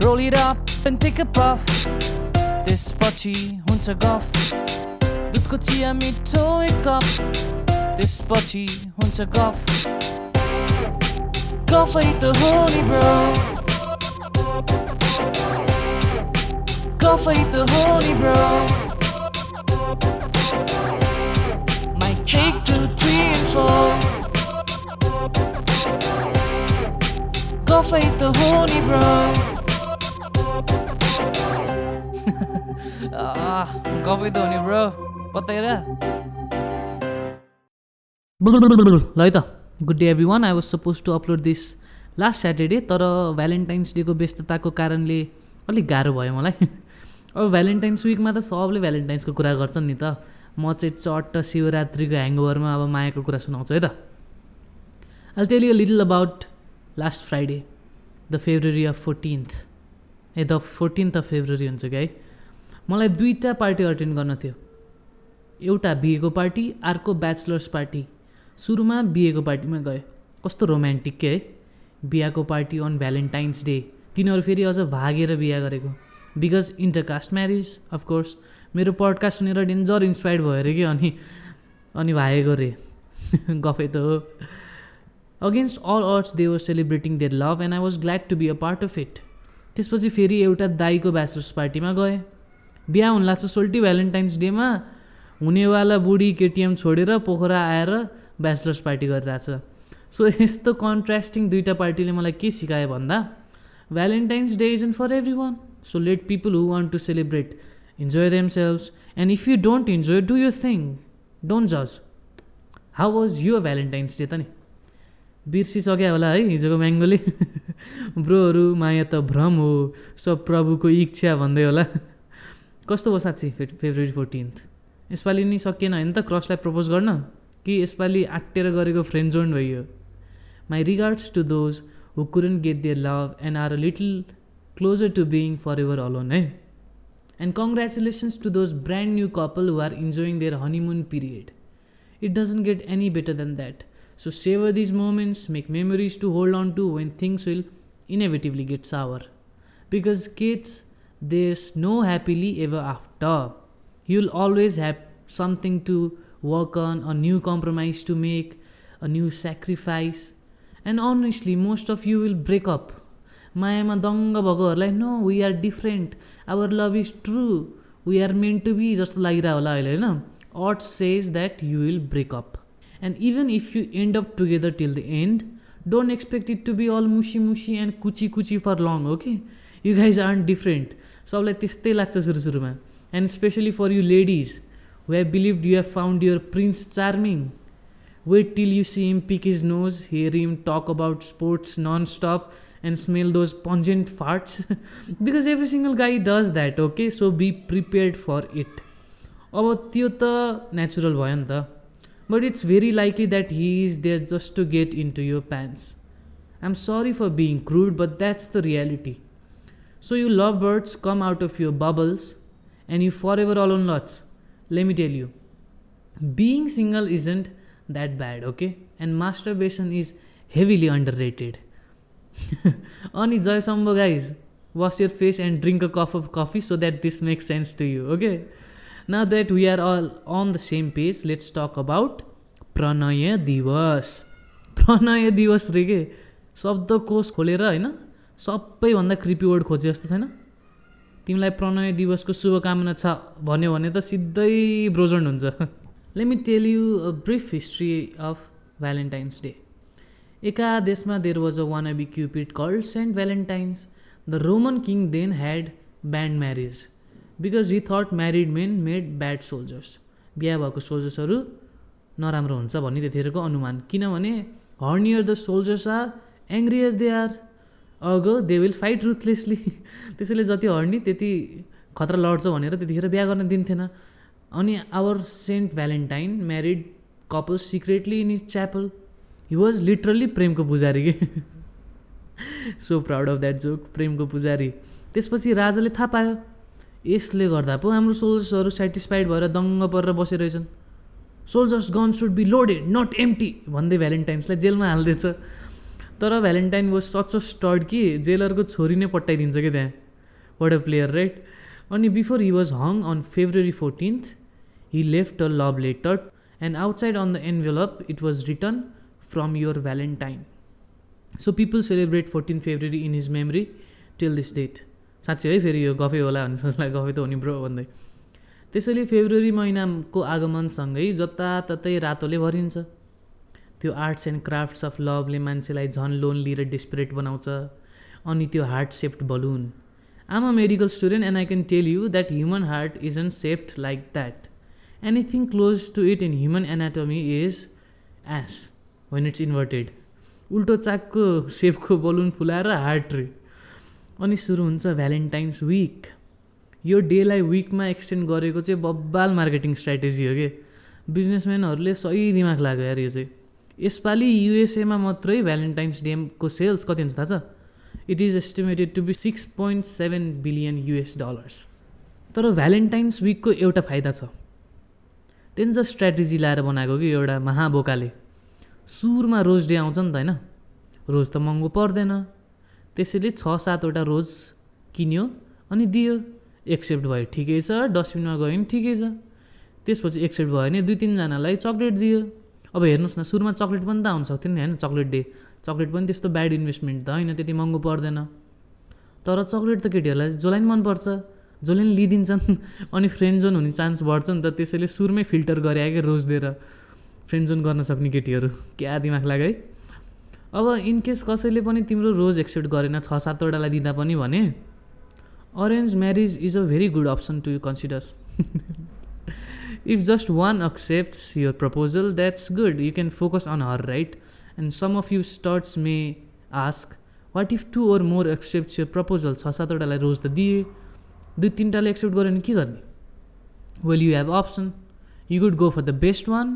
Roll it up and take a puff. Despoci runtergaf. Dut kotia mit toy kop. Despoci runtergaf. Cough ain't the holy bro. Cough ain't the holy bro. Might take two, three, and four. Cough ain't the holy bro. गफै त हो नि bro बताएर ल है त good day everyone I was suppose to upload this last Saturday तर Valentine's डेको व्यस्तताको कारणले अलिक गाह्रो भयो मलाई अब भ्यालेन्टाइन्स विकमा त सबले भ्यालेन्टाइन्सको कुरा गर्छन् नि त म चाहिँ चट्ट शिवरात्रिको ह्याङओभरमा अब मायाको कुरा सुनाउँछु है त I tell you little about last Friday the February of fourteenth uh the fourteenth of February हुन्छ कि है मलाई दुईवटा पार्टी अटेन्ड गर्न थियो। एउटा बिहेको पार्टी अर्को ब्याचलर्स पार्टी। सुरुमा बिहेको पार्टीमा गएँ। कस्तो रोमान्टिक के है बिहाको पार्टी अन भ्यालेन्टाइन्स डे। तिनीहरू फेरि अझ भागेर बिहा गरेको। Because inter caste marriage of course मेरो पडकास्ट सुनेर डेन्जर इन्सपायर्ड भयो अरे कि अनि अनि भागेको रे। गफै त हो। Against all odds they were celebrating their love and I was glad to be a part of it त्यसपछि फेरि एउटा दाईको ब्याचलर्स पार्टीमा गएँ। बिहा हुन लाग्छ सोल्टी भ्यालेन्टाइन्स डेमा हुनेवाला बुढी केटिएम छोडेर पोखरा आएर ब्याचलर्स पार्टी गरिरहेछ। सो यस्तो कन्ट्रास्टिङ दुइटा पार्टीले मलाई के सिकायो भन्दा Valentine's Day is in for everyone so let people who want to celebrate enjoy themselves and if you don't enjoy do your thing don't जज how was your Valentine's Day त नि बिर्सिसक्यो होला है हिजोको म्याङ्गोले। ब्रोहरू माया त भ्रम हो। सब प्रभुको इच्छा भन्दै होला। कस्तो हो साँच्ची फे फेब्रुअरी फोर्टिन्थ? यसपालि नि सकिएन। होइन त क्रसलाई प्रपोज गर्न? कि यसपालि आँटेर गरेको फ्रेन्ड जोन भइयो my regards to those who couldn't get their love and are a little closer to being forever alone है and congratulations to those brand new couple who are enjoying their honeymoon period it doesn't get any better than that so savour these moments make memories to hold on to when things will inevitably get sour. Because kids, there's no happily ever after. You'll always have something to work on, a new compromise to make, a new sacrifice. And honestly, most of you will break up. मायामा दङ्ग भएकोहरूलाई no we are different our love is true we are meant to be जस्तो लागिरह होला अहिले होइन it says that you will break up and even if you end up together till the end don't expect it to be all mushy mushy and Kuchi Kuchi for long okay you guys are different सबलाई त्यस्तै लाग्छ सुरु सुरुमा and specially for you ladies who have believe you have found your prince charming wait till you see him pick his nose hear him talk about sports non stop and smell those pungent farts because every single guy does that okay so be prepared for it अब त्यो त natural भयो नि त but it's very likely that he is there just to get into your pants. I'm sorry for being crude, but that's the reality. So, you lovebirds come out of your bubbles and you forever alone lots. Let me tell you, being single isn't that bad, okay? And masturbation is heavily underrated. Ani Joy Sambo, guys, wash your face and drink a cup of coffee so that this makes sense to you, okay? Now that we are all on the same page, let's talk about प्रणय दिवस प्रणय दिवस रे के शब्दकोश खोलेर होइन सबैभन्दा क्रिपी वर्ड खोजे जस्तो छैन? तिमीलाई प्रणय दिवसको शुभकामना छ भन्यो भने त सिधै ब्रोजन्ड हुन्छ। Let me tell you a brief history of Valentine's Day एका देशमा there was a wannabe cupid called Saint Valentine's the Roman king then had banned marriage because he thought married men made bad soldiers बिहा भएको सोल्जर्सहरू नराम्रो हुन्छ भन्ने त्यतिखेरको अनुमान। किनभने hornier the soldiers are angrier they are ago they will fight ruthlessly त्यसैले जति हर्नी त्यति खतरा लड्छ भनेर त्यतिखेर बिहा गर्न दिन्थेन। अनि our Saint Valentine married couple secretly in his chapel he was literally Premco पुजारी के so proud of that joke Premco पुजारी त्यसपछि राजाले थाहा पायो यसले गर्दा पो हाम्रो सोल्जर्सहरू सेटिस्फाइड भएर दङ्ग परेर बसिरहेछन् soldiers gun should be loaded not empty भन्दै भ्यालेन्टाइन्सलाई जेलमा हालिदिएछ। तर Valentine was such a stud कि जेलरको छोरी नै पठाइदिन्छ कि त्यहाँ। वाट अ प्लेयर राइट अनि before he was hung on February fourteenth he left a love letter and outside on the envelope it was written from your Valentine so people celebrate fourteen February in his memory till this date साँच्चै है फेरि यो गफै होला भन्ने सोच्ला गफै त हुने bro भन्दै। त्यसैले फेब्रुअरी महिनाको आगमनसँगै जताततै रातोले भरिन्छ। त्यो आर्ट्स एन्ड क्राफ्ट्स अफ लभले मान्छेलाई झन् लोनली र डिस्परेट बनाउँछ अनि त्यो heart shaped balloon. I'm a medical student and I can tell you that human heart is in shaped like that anything close to it in human anatomy is ass when it's inverted उल्टो चाकको सेपको balloon फुलाएर heart रे। अनि सुरु हुन्छ Valentine's week यो डेलाई विकमा extend गरेको चाहिँ बब्बाल मार्केटिङ स्ट्राटेजी हो कि? बिजनेसम्यानहरूले सही दिमाग लाग्यो यार यो चाहिँ। यसपालि युएसएमा मात्रै भ्यालेन्टाइन्स डेको सेल्स कति हुन्छ थाहा छ? It is estimated to be six point seven billion US dollars तर भ्यालेन्टाइन्स विकको एउटा फाइदा छ। डेन्जर स्ट्राटेजी लाएर बनाएको कि एउटा महाबोकाले। सुरुमा रोज डे आउँछ नि त होइन? रोज त महँगो पर्दैन। त्यसैले छ सातवटा रोज किन्यो अनि दियो। एक्सेप्ट भयो ठिकै छ। डस्टबिनमा गयो भने ठिकै छ। त्यसपछि एक्सेप्ट भयो भने दुई तिनजनालाई चक्लेट दियो। अब हेर्नुहोस् न सुरुमा चक्लेट पनि त आउनु सक्थ्यो नि होइन चक्लेट डे। चक्लेट पनि त्यस्तो ब्याड इन्भेस्टमेन्ट त होइन त्यति महँगो पर्दैन। तर चक्लेट त केटीहरूलाई जसलाई पनि मनपर्छ जसले पनि लिइदिन्छन् अनि फ्रेन्ड जोन हुने चान्स बढ्छ नि त त्यसैले सुरुमै फिल्टर गरे क्या रोज दिएर फ्रेन्ड जोन गर्न सक्ने केटीहरू। क्या दिमाग लाग्यो है? अब इनकेस कसैले पनि तिम्रो रोज एक्सेप्ट गरेन छ सातवटालाई दिँदा पनि भने arrange marriage is a very good option to you consider If just one accepts your proposal, that's good. You can focus on her, right? And some of you starts may ask, what if two or more accept यो proposal छ सातवटालाई रोज त दिए दुई तिनवटाले accept गऱ्यो भने के गर्ने well you have option you good go for the best one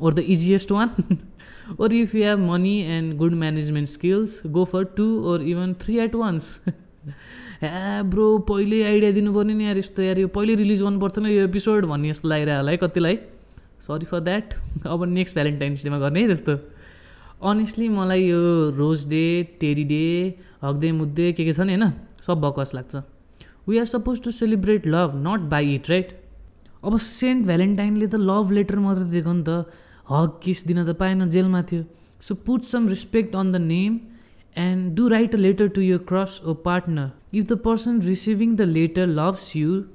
or the easiest one or if you have money and good management skills go for two or even three at once ह्या bro पहिल्यै idea दिनुपर्ने नि यार यस्तो यार यो पहिल्यै release नि यो एपिसोड भन्ने जस्तो लागिरहेको होला है कतिलाई। सरी फर द्याट अब नेक्स्ट भ्यालेन्टाइन्स डेमा गर्ने है त्यस्तो। अनेस्टली मलाई यो rose day teddy day hug day मुद्दे के के छ नि होइन सब बकवास लाग्छ। We are suppose to celebrate love not buy it right अब सेन्ट भ्यालेन्टाइनले त लभ लेटर मात्रै दिएको नि त। हग किस दिन त पाएन जेलमा थियो। So put some respect on the name and do write a letter to your crush or partner If the person receiving the letter loves you,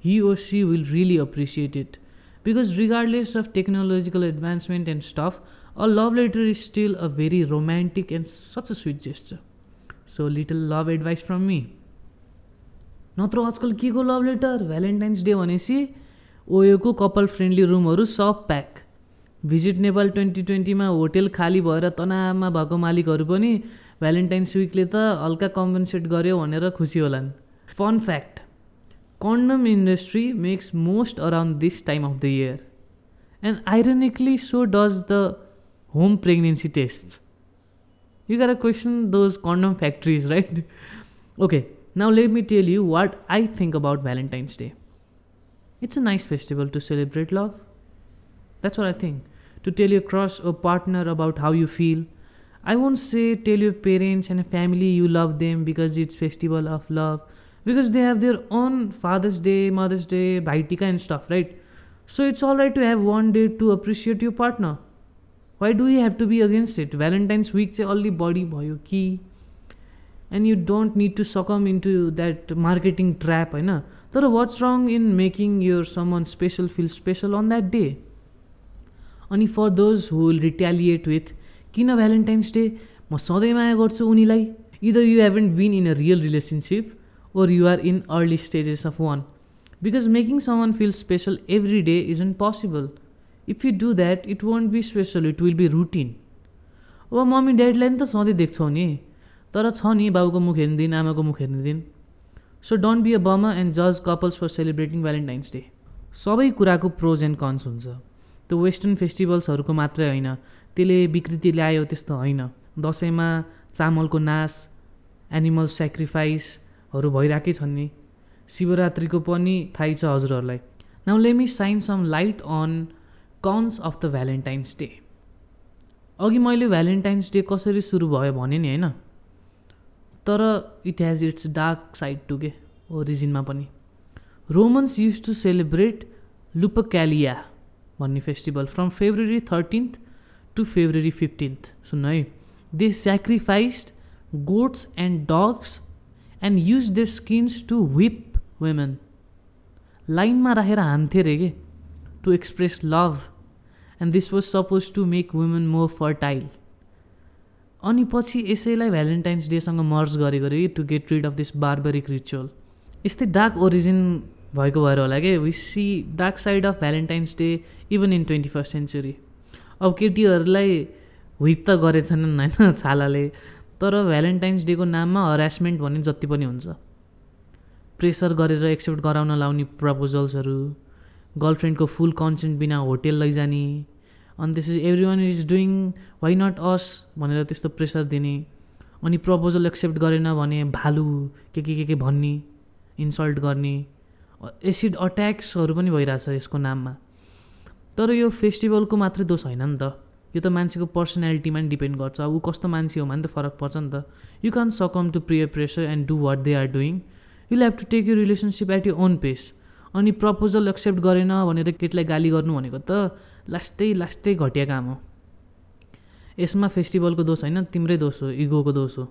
he or she will really appreciate it. Because regardless of technological advancement and stuff, a love letter is still a very romantic and such a sweet gesture. So little love advice from me. नत्र आजकल के को love letter Valentine's day भनेपछि ओयोको कपाल friendly रुमहरू सब pack visit Nepal twenty ट्वेन्टीमा hotel खाली भएर तनावमा भएको मालिकहरू पनि भ्यालेन्टाइन्स विकले त हल्का कम्पन्सेट गर्यो भनेर खुसी होलान्। Fun fact condom industry makes most around this time of the year and ironically so does the home pregnancy test you gotta question those condom factories right okay now let me tell you what I think about Valentine's Day it's a nice festival to celebrate love that's what I think to tell you crush a partner about how you feel I won't say tell your parents and family you love them because it's festival of love because they have their own Father's Day, Mother's Day, Bhaitika and stuff, right? So it's alright to have one day to appreciate your partner. Why do you have to be against it? Valentine's week say only body boy key. And you don't need to succumb into that marketing trap, I know. So what's wrong in making your someone special feel special on that day? Only for those who will retaliate with किन Valentine's day म सधैँ माया गर्छु उनीलाई। Either you haven't been in a real relationship or you are in early stages of one because making someone feel special every day is impossible if you do that it won't be special it will be routine अब mummy ड्याडीलाई नि त सधैँ देख्छौ नि। तर छ नि बाउको मुख हेर्ने दिन आमाको मुख हेर्ने दिन so don't be a bummer and जज couples for celebrating Valentine's Day सबै कुराको प्रोज एन्ड कन्स हुन्छ। त्यो वेस्टर्न फेस्टिभल्सहरूको मात्रै होइन। त्यसले विकृति ल्यायो त्यस्तो होइन। दसैँमा चामलको नाश एनिमल सेक्रिफाइसहरू भइरहेकै छन् नि। शिवरात्रिको पनि थाहै छ हजुरहरूलाई। Now let me shine some light on cons of the Valentine's Day अघि मैले भ्यालेन्टाइन्स डे कसरी सुरु भयो भने नि होइन। तर it has its dark side too के? ओरिजिनमा पनि। Romans use to celebrate Lupercalia भन्ने festival from February thirteenth to February fifteenth सुन्नु है they sacrificed goats and dogs and use they skins to whip women लाइनमा राखेर हान्थे अरे के to express love and this was suppose to make women more fertile अनि पछि यसैलाई भ्यालेन्टाइन्स डेसँग मर्ज गरेको अरे to get rid of this barbaric ritual यस्तै डार्क ओरिजिन भएको भएर होला कि? We see dark side of Valentine's Day even in twenty first century अब केटीहरूलाई हुइप त गरेछन् होइन छालाले। तर भ्यालेन्टाइन्स डेको नाममा हरासमेन्ट भन्ने जति पनि हुन्छ। प्रेसर गरेर एक्सेप्ट गराउन लाउने प्रपोजल्सहरू गर्लफ्रेन्डको फुल कन्सेन्ट बिना होटेल लैजाने अनि त्यसपछि everyone is doing why not us भनेर त्यस्तो प्रेसर दिने अनि प्रपोजल एक्सेप्ट गरेन भने भालु के के के के भन्ने इन्सल्ट गर्ने एसिड अट्याक्सहरू पनि भइरहेछ यसको नाममा। तर यो फेस्टिभलको मात्रै दोष होइन नि त। यो त मान्छेको पर्सनालिटीमा नि डिपेन्ड गर्छ। ऊ कस्तो मान्छे हो भने त फरक पर्छ नि त। You can succumb to peer pressure and do what they are doing you have to take you relationship at you own pace अनि प्रपोजल एक्सेप्ट गरेन भनेर केटीलाई गाली गर्नु भनेको त लास्टै लास्टै घटिया काम हो। यसमा फेस्टिभलको दोष होइन तिम्रै दोष हो इगोको दोष हो।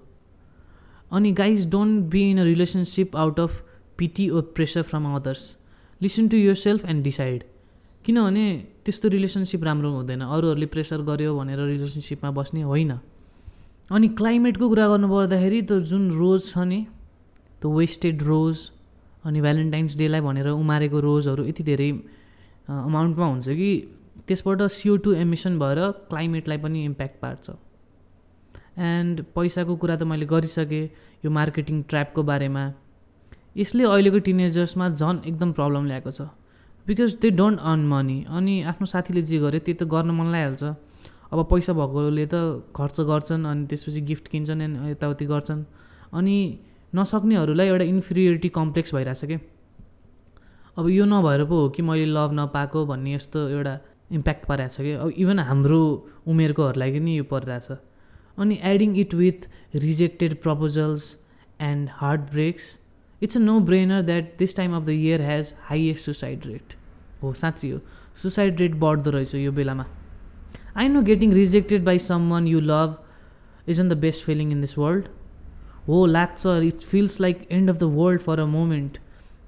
अनि guys don't be in a relationship out of pity or pressure from others listen to yourself and decide किनभने त्यस्तो रिलेसनसिप राम्रो हुँदैन। अरूहरूले प्रेसर गर्यो भनेर रिलेसनसिपमा बस्ने होइन। अनि क्लाइमेटको कुरा गर्नु पर्दाखेरि त जुन रोज छ नि त्यो वेस्टेड रोज अनि भ्यालेन्टाइन्स डेलाई भनेर उमारेको रोजहरू यति धेरै अमाउन्टमा हुन्छ कि त्यसबाट सिओ टू एमिसन भएर क्लाइमेटलाई पनि इम्प्याक्ट पार्छ। एन्ड पैसाको कुरा त मैले गरिसकेँ यो मार्केटिङ ट्र्यापको बारेमा। यसले अहिलेको टिनेजर्समा झन् एकदम प्रब्लम ल्याएको छ। Because they don't earn money अनि आफ्नो साथीले जे गर्यो त्यो त गर्न मन लागिहाल्छ अब पैसा भएकोले त खर्च गर्छन् अनि त्यसपछि गिफ्ट किन्छन् अनि यताउति गर्छन्। अनि नसक्नेहरूलाई एउटा इन्फिरियोरिटी कम्प्लेक्स भइरहेछ क्या अब यो नभएर पो हो कि मैले लभ नपाएको भन्ने यस्तो एउटा इम्प्याक्ट पारेको छ कि? अब इभन हाम्रो उमेरकोहरूलाई नि यो परिरहेछ। अनि adding it with rejected proposals and heart breaks it's a no brainer that this time of the year has highest suicide rate हो साँच्ची हो। सुसाइड रेट बढ्दो रहेछ यो बेलामा। I know getting rejected by someone you love is on the best feeling in this world हो लाग्छ it feels like end of the world for a moment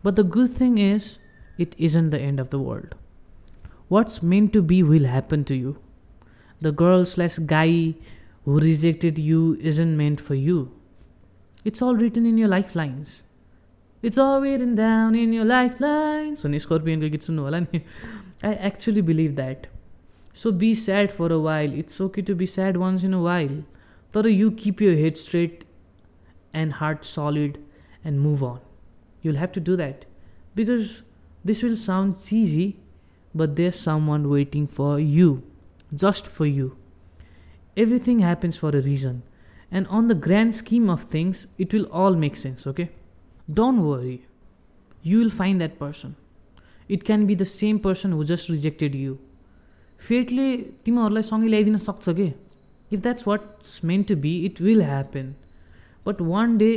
but the good thing is it isn't the end of the world what's meant to be will happen to you the girl slash guy who rejected you isn't meant for you it's all written in your life lines it's all written down in your life lines भन्ने स्कर्पियनको गीत सुन्नु होला नि I actually believe that so be sad for a while it's okay to be sad once in a while तर you keep your head straight and heart solid and move on. You'll have to do that because this will sound cheesy, but there's someone waiting for you, just for you. Everything happens for a reason, and on the grand scheme of things, it will all make sense, okay? Don't worry, you will find that person. It can be the same person who just rejected you. फेटले तिमीहरूलाई सँगै ल्याइदिन सक्छ कि if that's what's meant to be it will happen but one day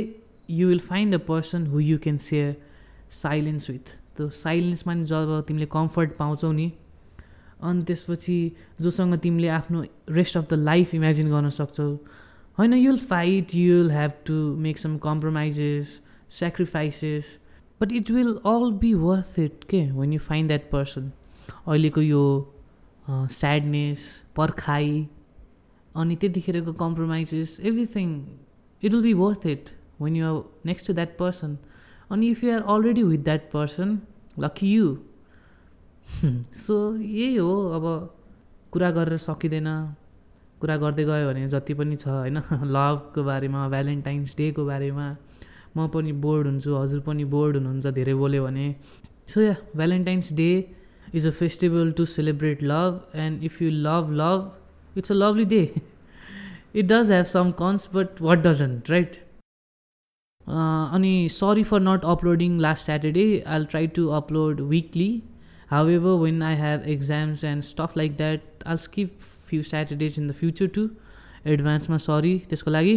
you will find a person who you can share silence with त्यो साइलेन्समा नि जब तिमीले कम्फर्ट पाउँछौ नि अनि त्यसपछि जोसँग तिमीले आफ्नो rest of the life imagine गर्न सक्छौ होइन you will fight you will have to make some compromises sacrifices but it will all be worth it के when you find that person अहिलेको यो स्याडनेस पर्खाइ अनि त्यतिखेरको compromises everything it will be worth it when you are next to that person. अनि if you are already with that person lucky you so यही हो अब कुरा गरेर सकिँदैन। कुरा गर्दै गयो भने जति पनि छ होइन? लभको बारेमा भ्यालेन्टाइन्स डेको बारेमा। म पनि बोर्ड हुन्छु हजुर पनि बोर्ड हुनुहुन्छ धेरै बोल्यो भने। So yeah Valentine's Day is a festival to celebrate love and if you love love it's a lovely day does have some cons but what doesn't right? Uh, अनि sorry for not uploading last Saturday I'll try to upload weekly however when i have exams and stuff like that i'll skip few Saturdays in the future to एडभान्समा sorry त्यसको लागि।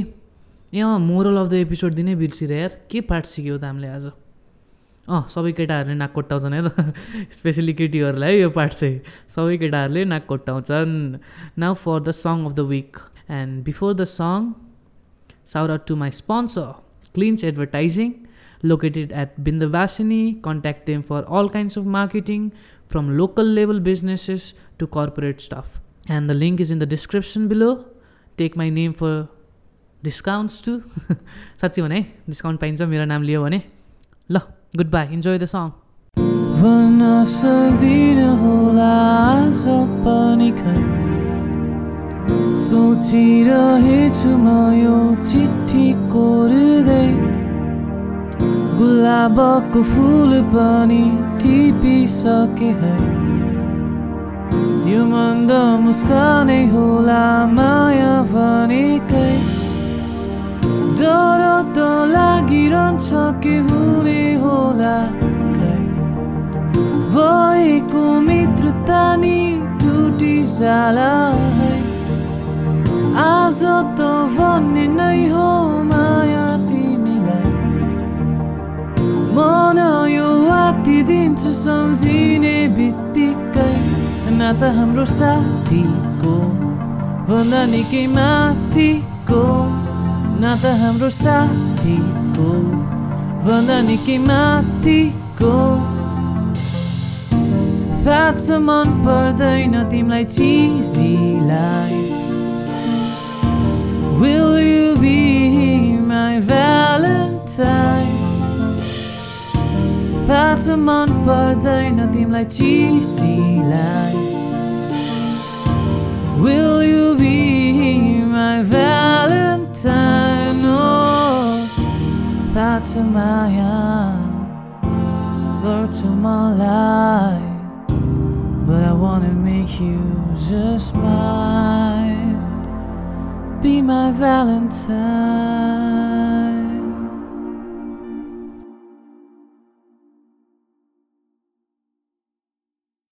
ए अँ moral of the episode दिनै बिर्सिरहे यार के part सिक्यो त हामीले आज? अँ सबै केटाहरूले नाककोटाउँछन् है त। स्पेसली केटीहरूलाई यो पार्ट चाहिँ। सबै केटाहरूले नाककोटाउँछन् now for the song of the week and before the song shout out to my sponsor Cleans advertising located at Bindabasini contact them for all kinds of marketing from local level businesses to corporate staff and the link is in the description below take my name for discounts too. साँच्ची भने discount पाइन्छ मेरो नाम लियो भने। ल good bye enjoy the song सोचिरहेछु म यो चिठी कोर्दै। गुलाबको फुल पनि टिपिसके है। यो मन्द मुस्कानै होला माया भनेकै। डर त लागिरहन्छ के हुने होला भएको मित्रता नि टुटिजाला है आज त भन्ने नै हो माया तिमीलाई मन यो आत्तिदिन्छ सम्झिने बित्तिकै नाता हाम्रो साथीको भन्दा निकै माथिको नाता हाम्रो साथीको भन्दा निकै माथिको थाहा छ मन पर्दैन तिमीलाई cheesy lights. Will you be my valentine? थाहा छ मन पर्दैन तिमीलाई cheesy lights. Will you be my Valentine, oh, thoughts of my heart. words to my life, but I wanna make you just mine. Be my Valentine.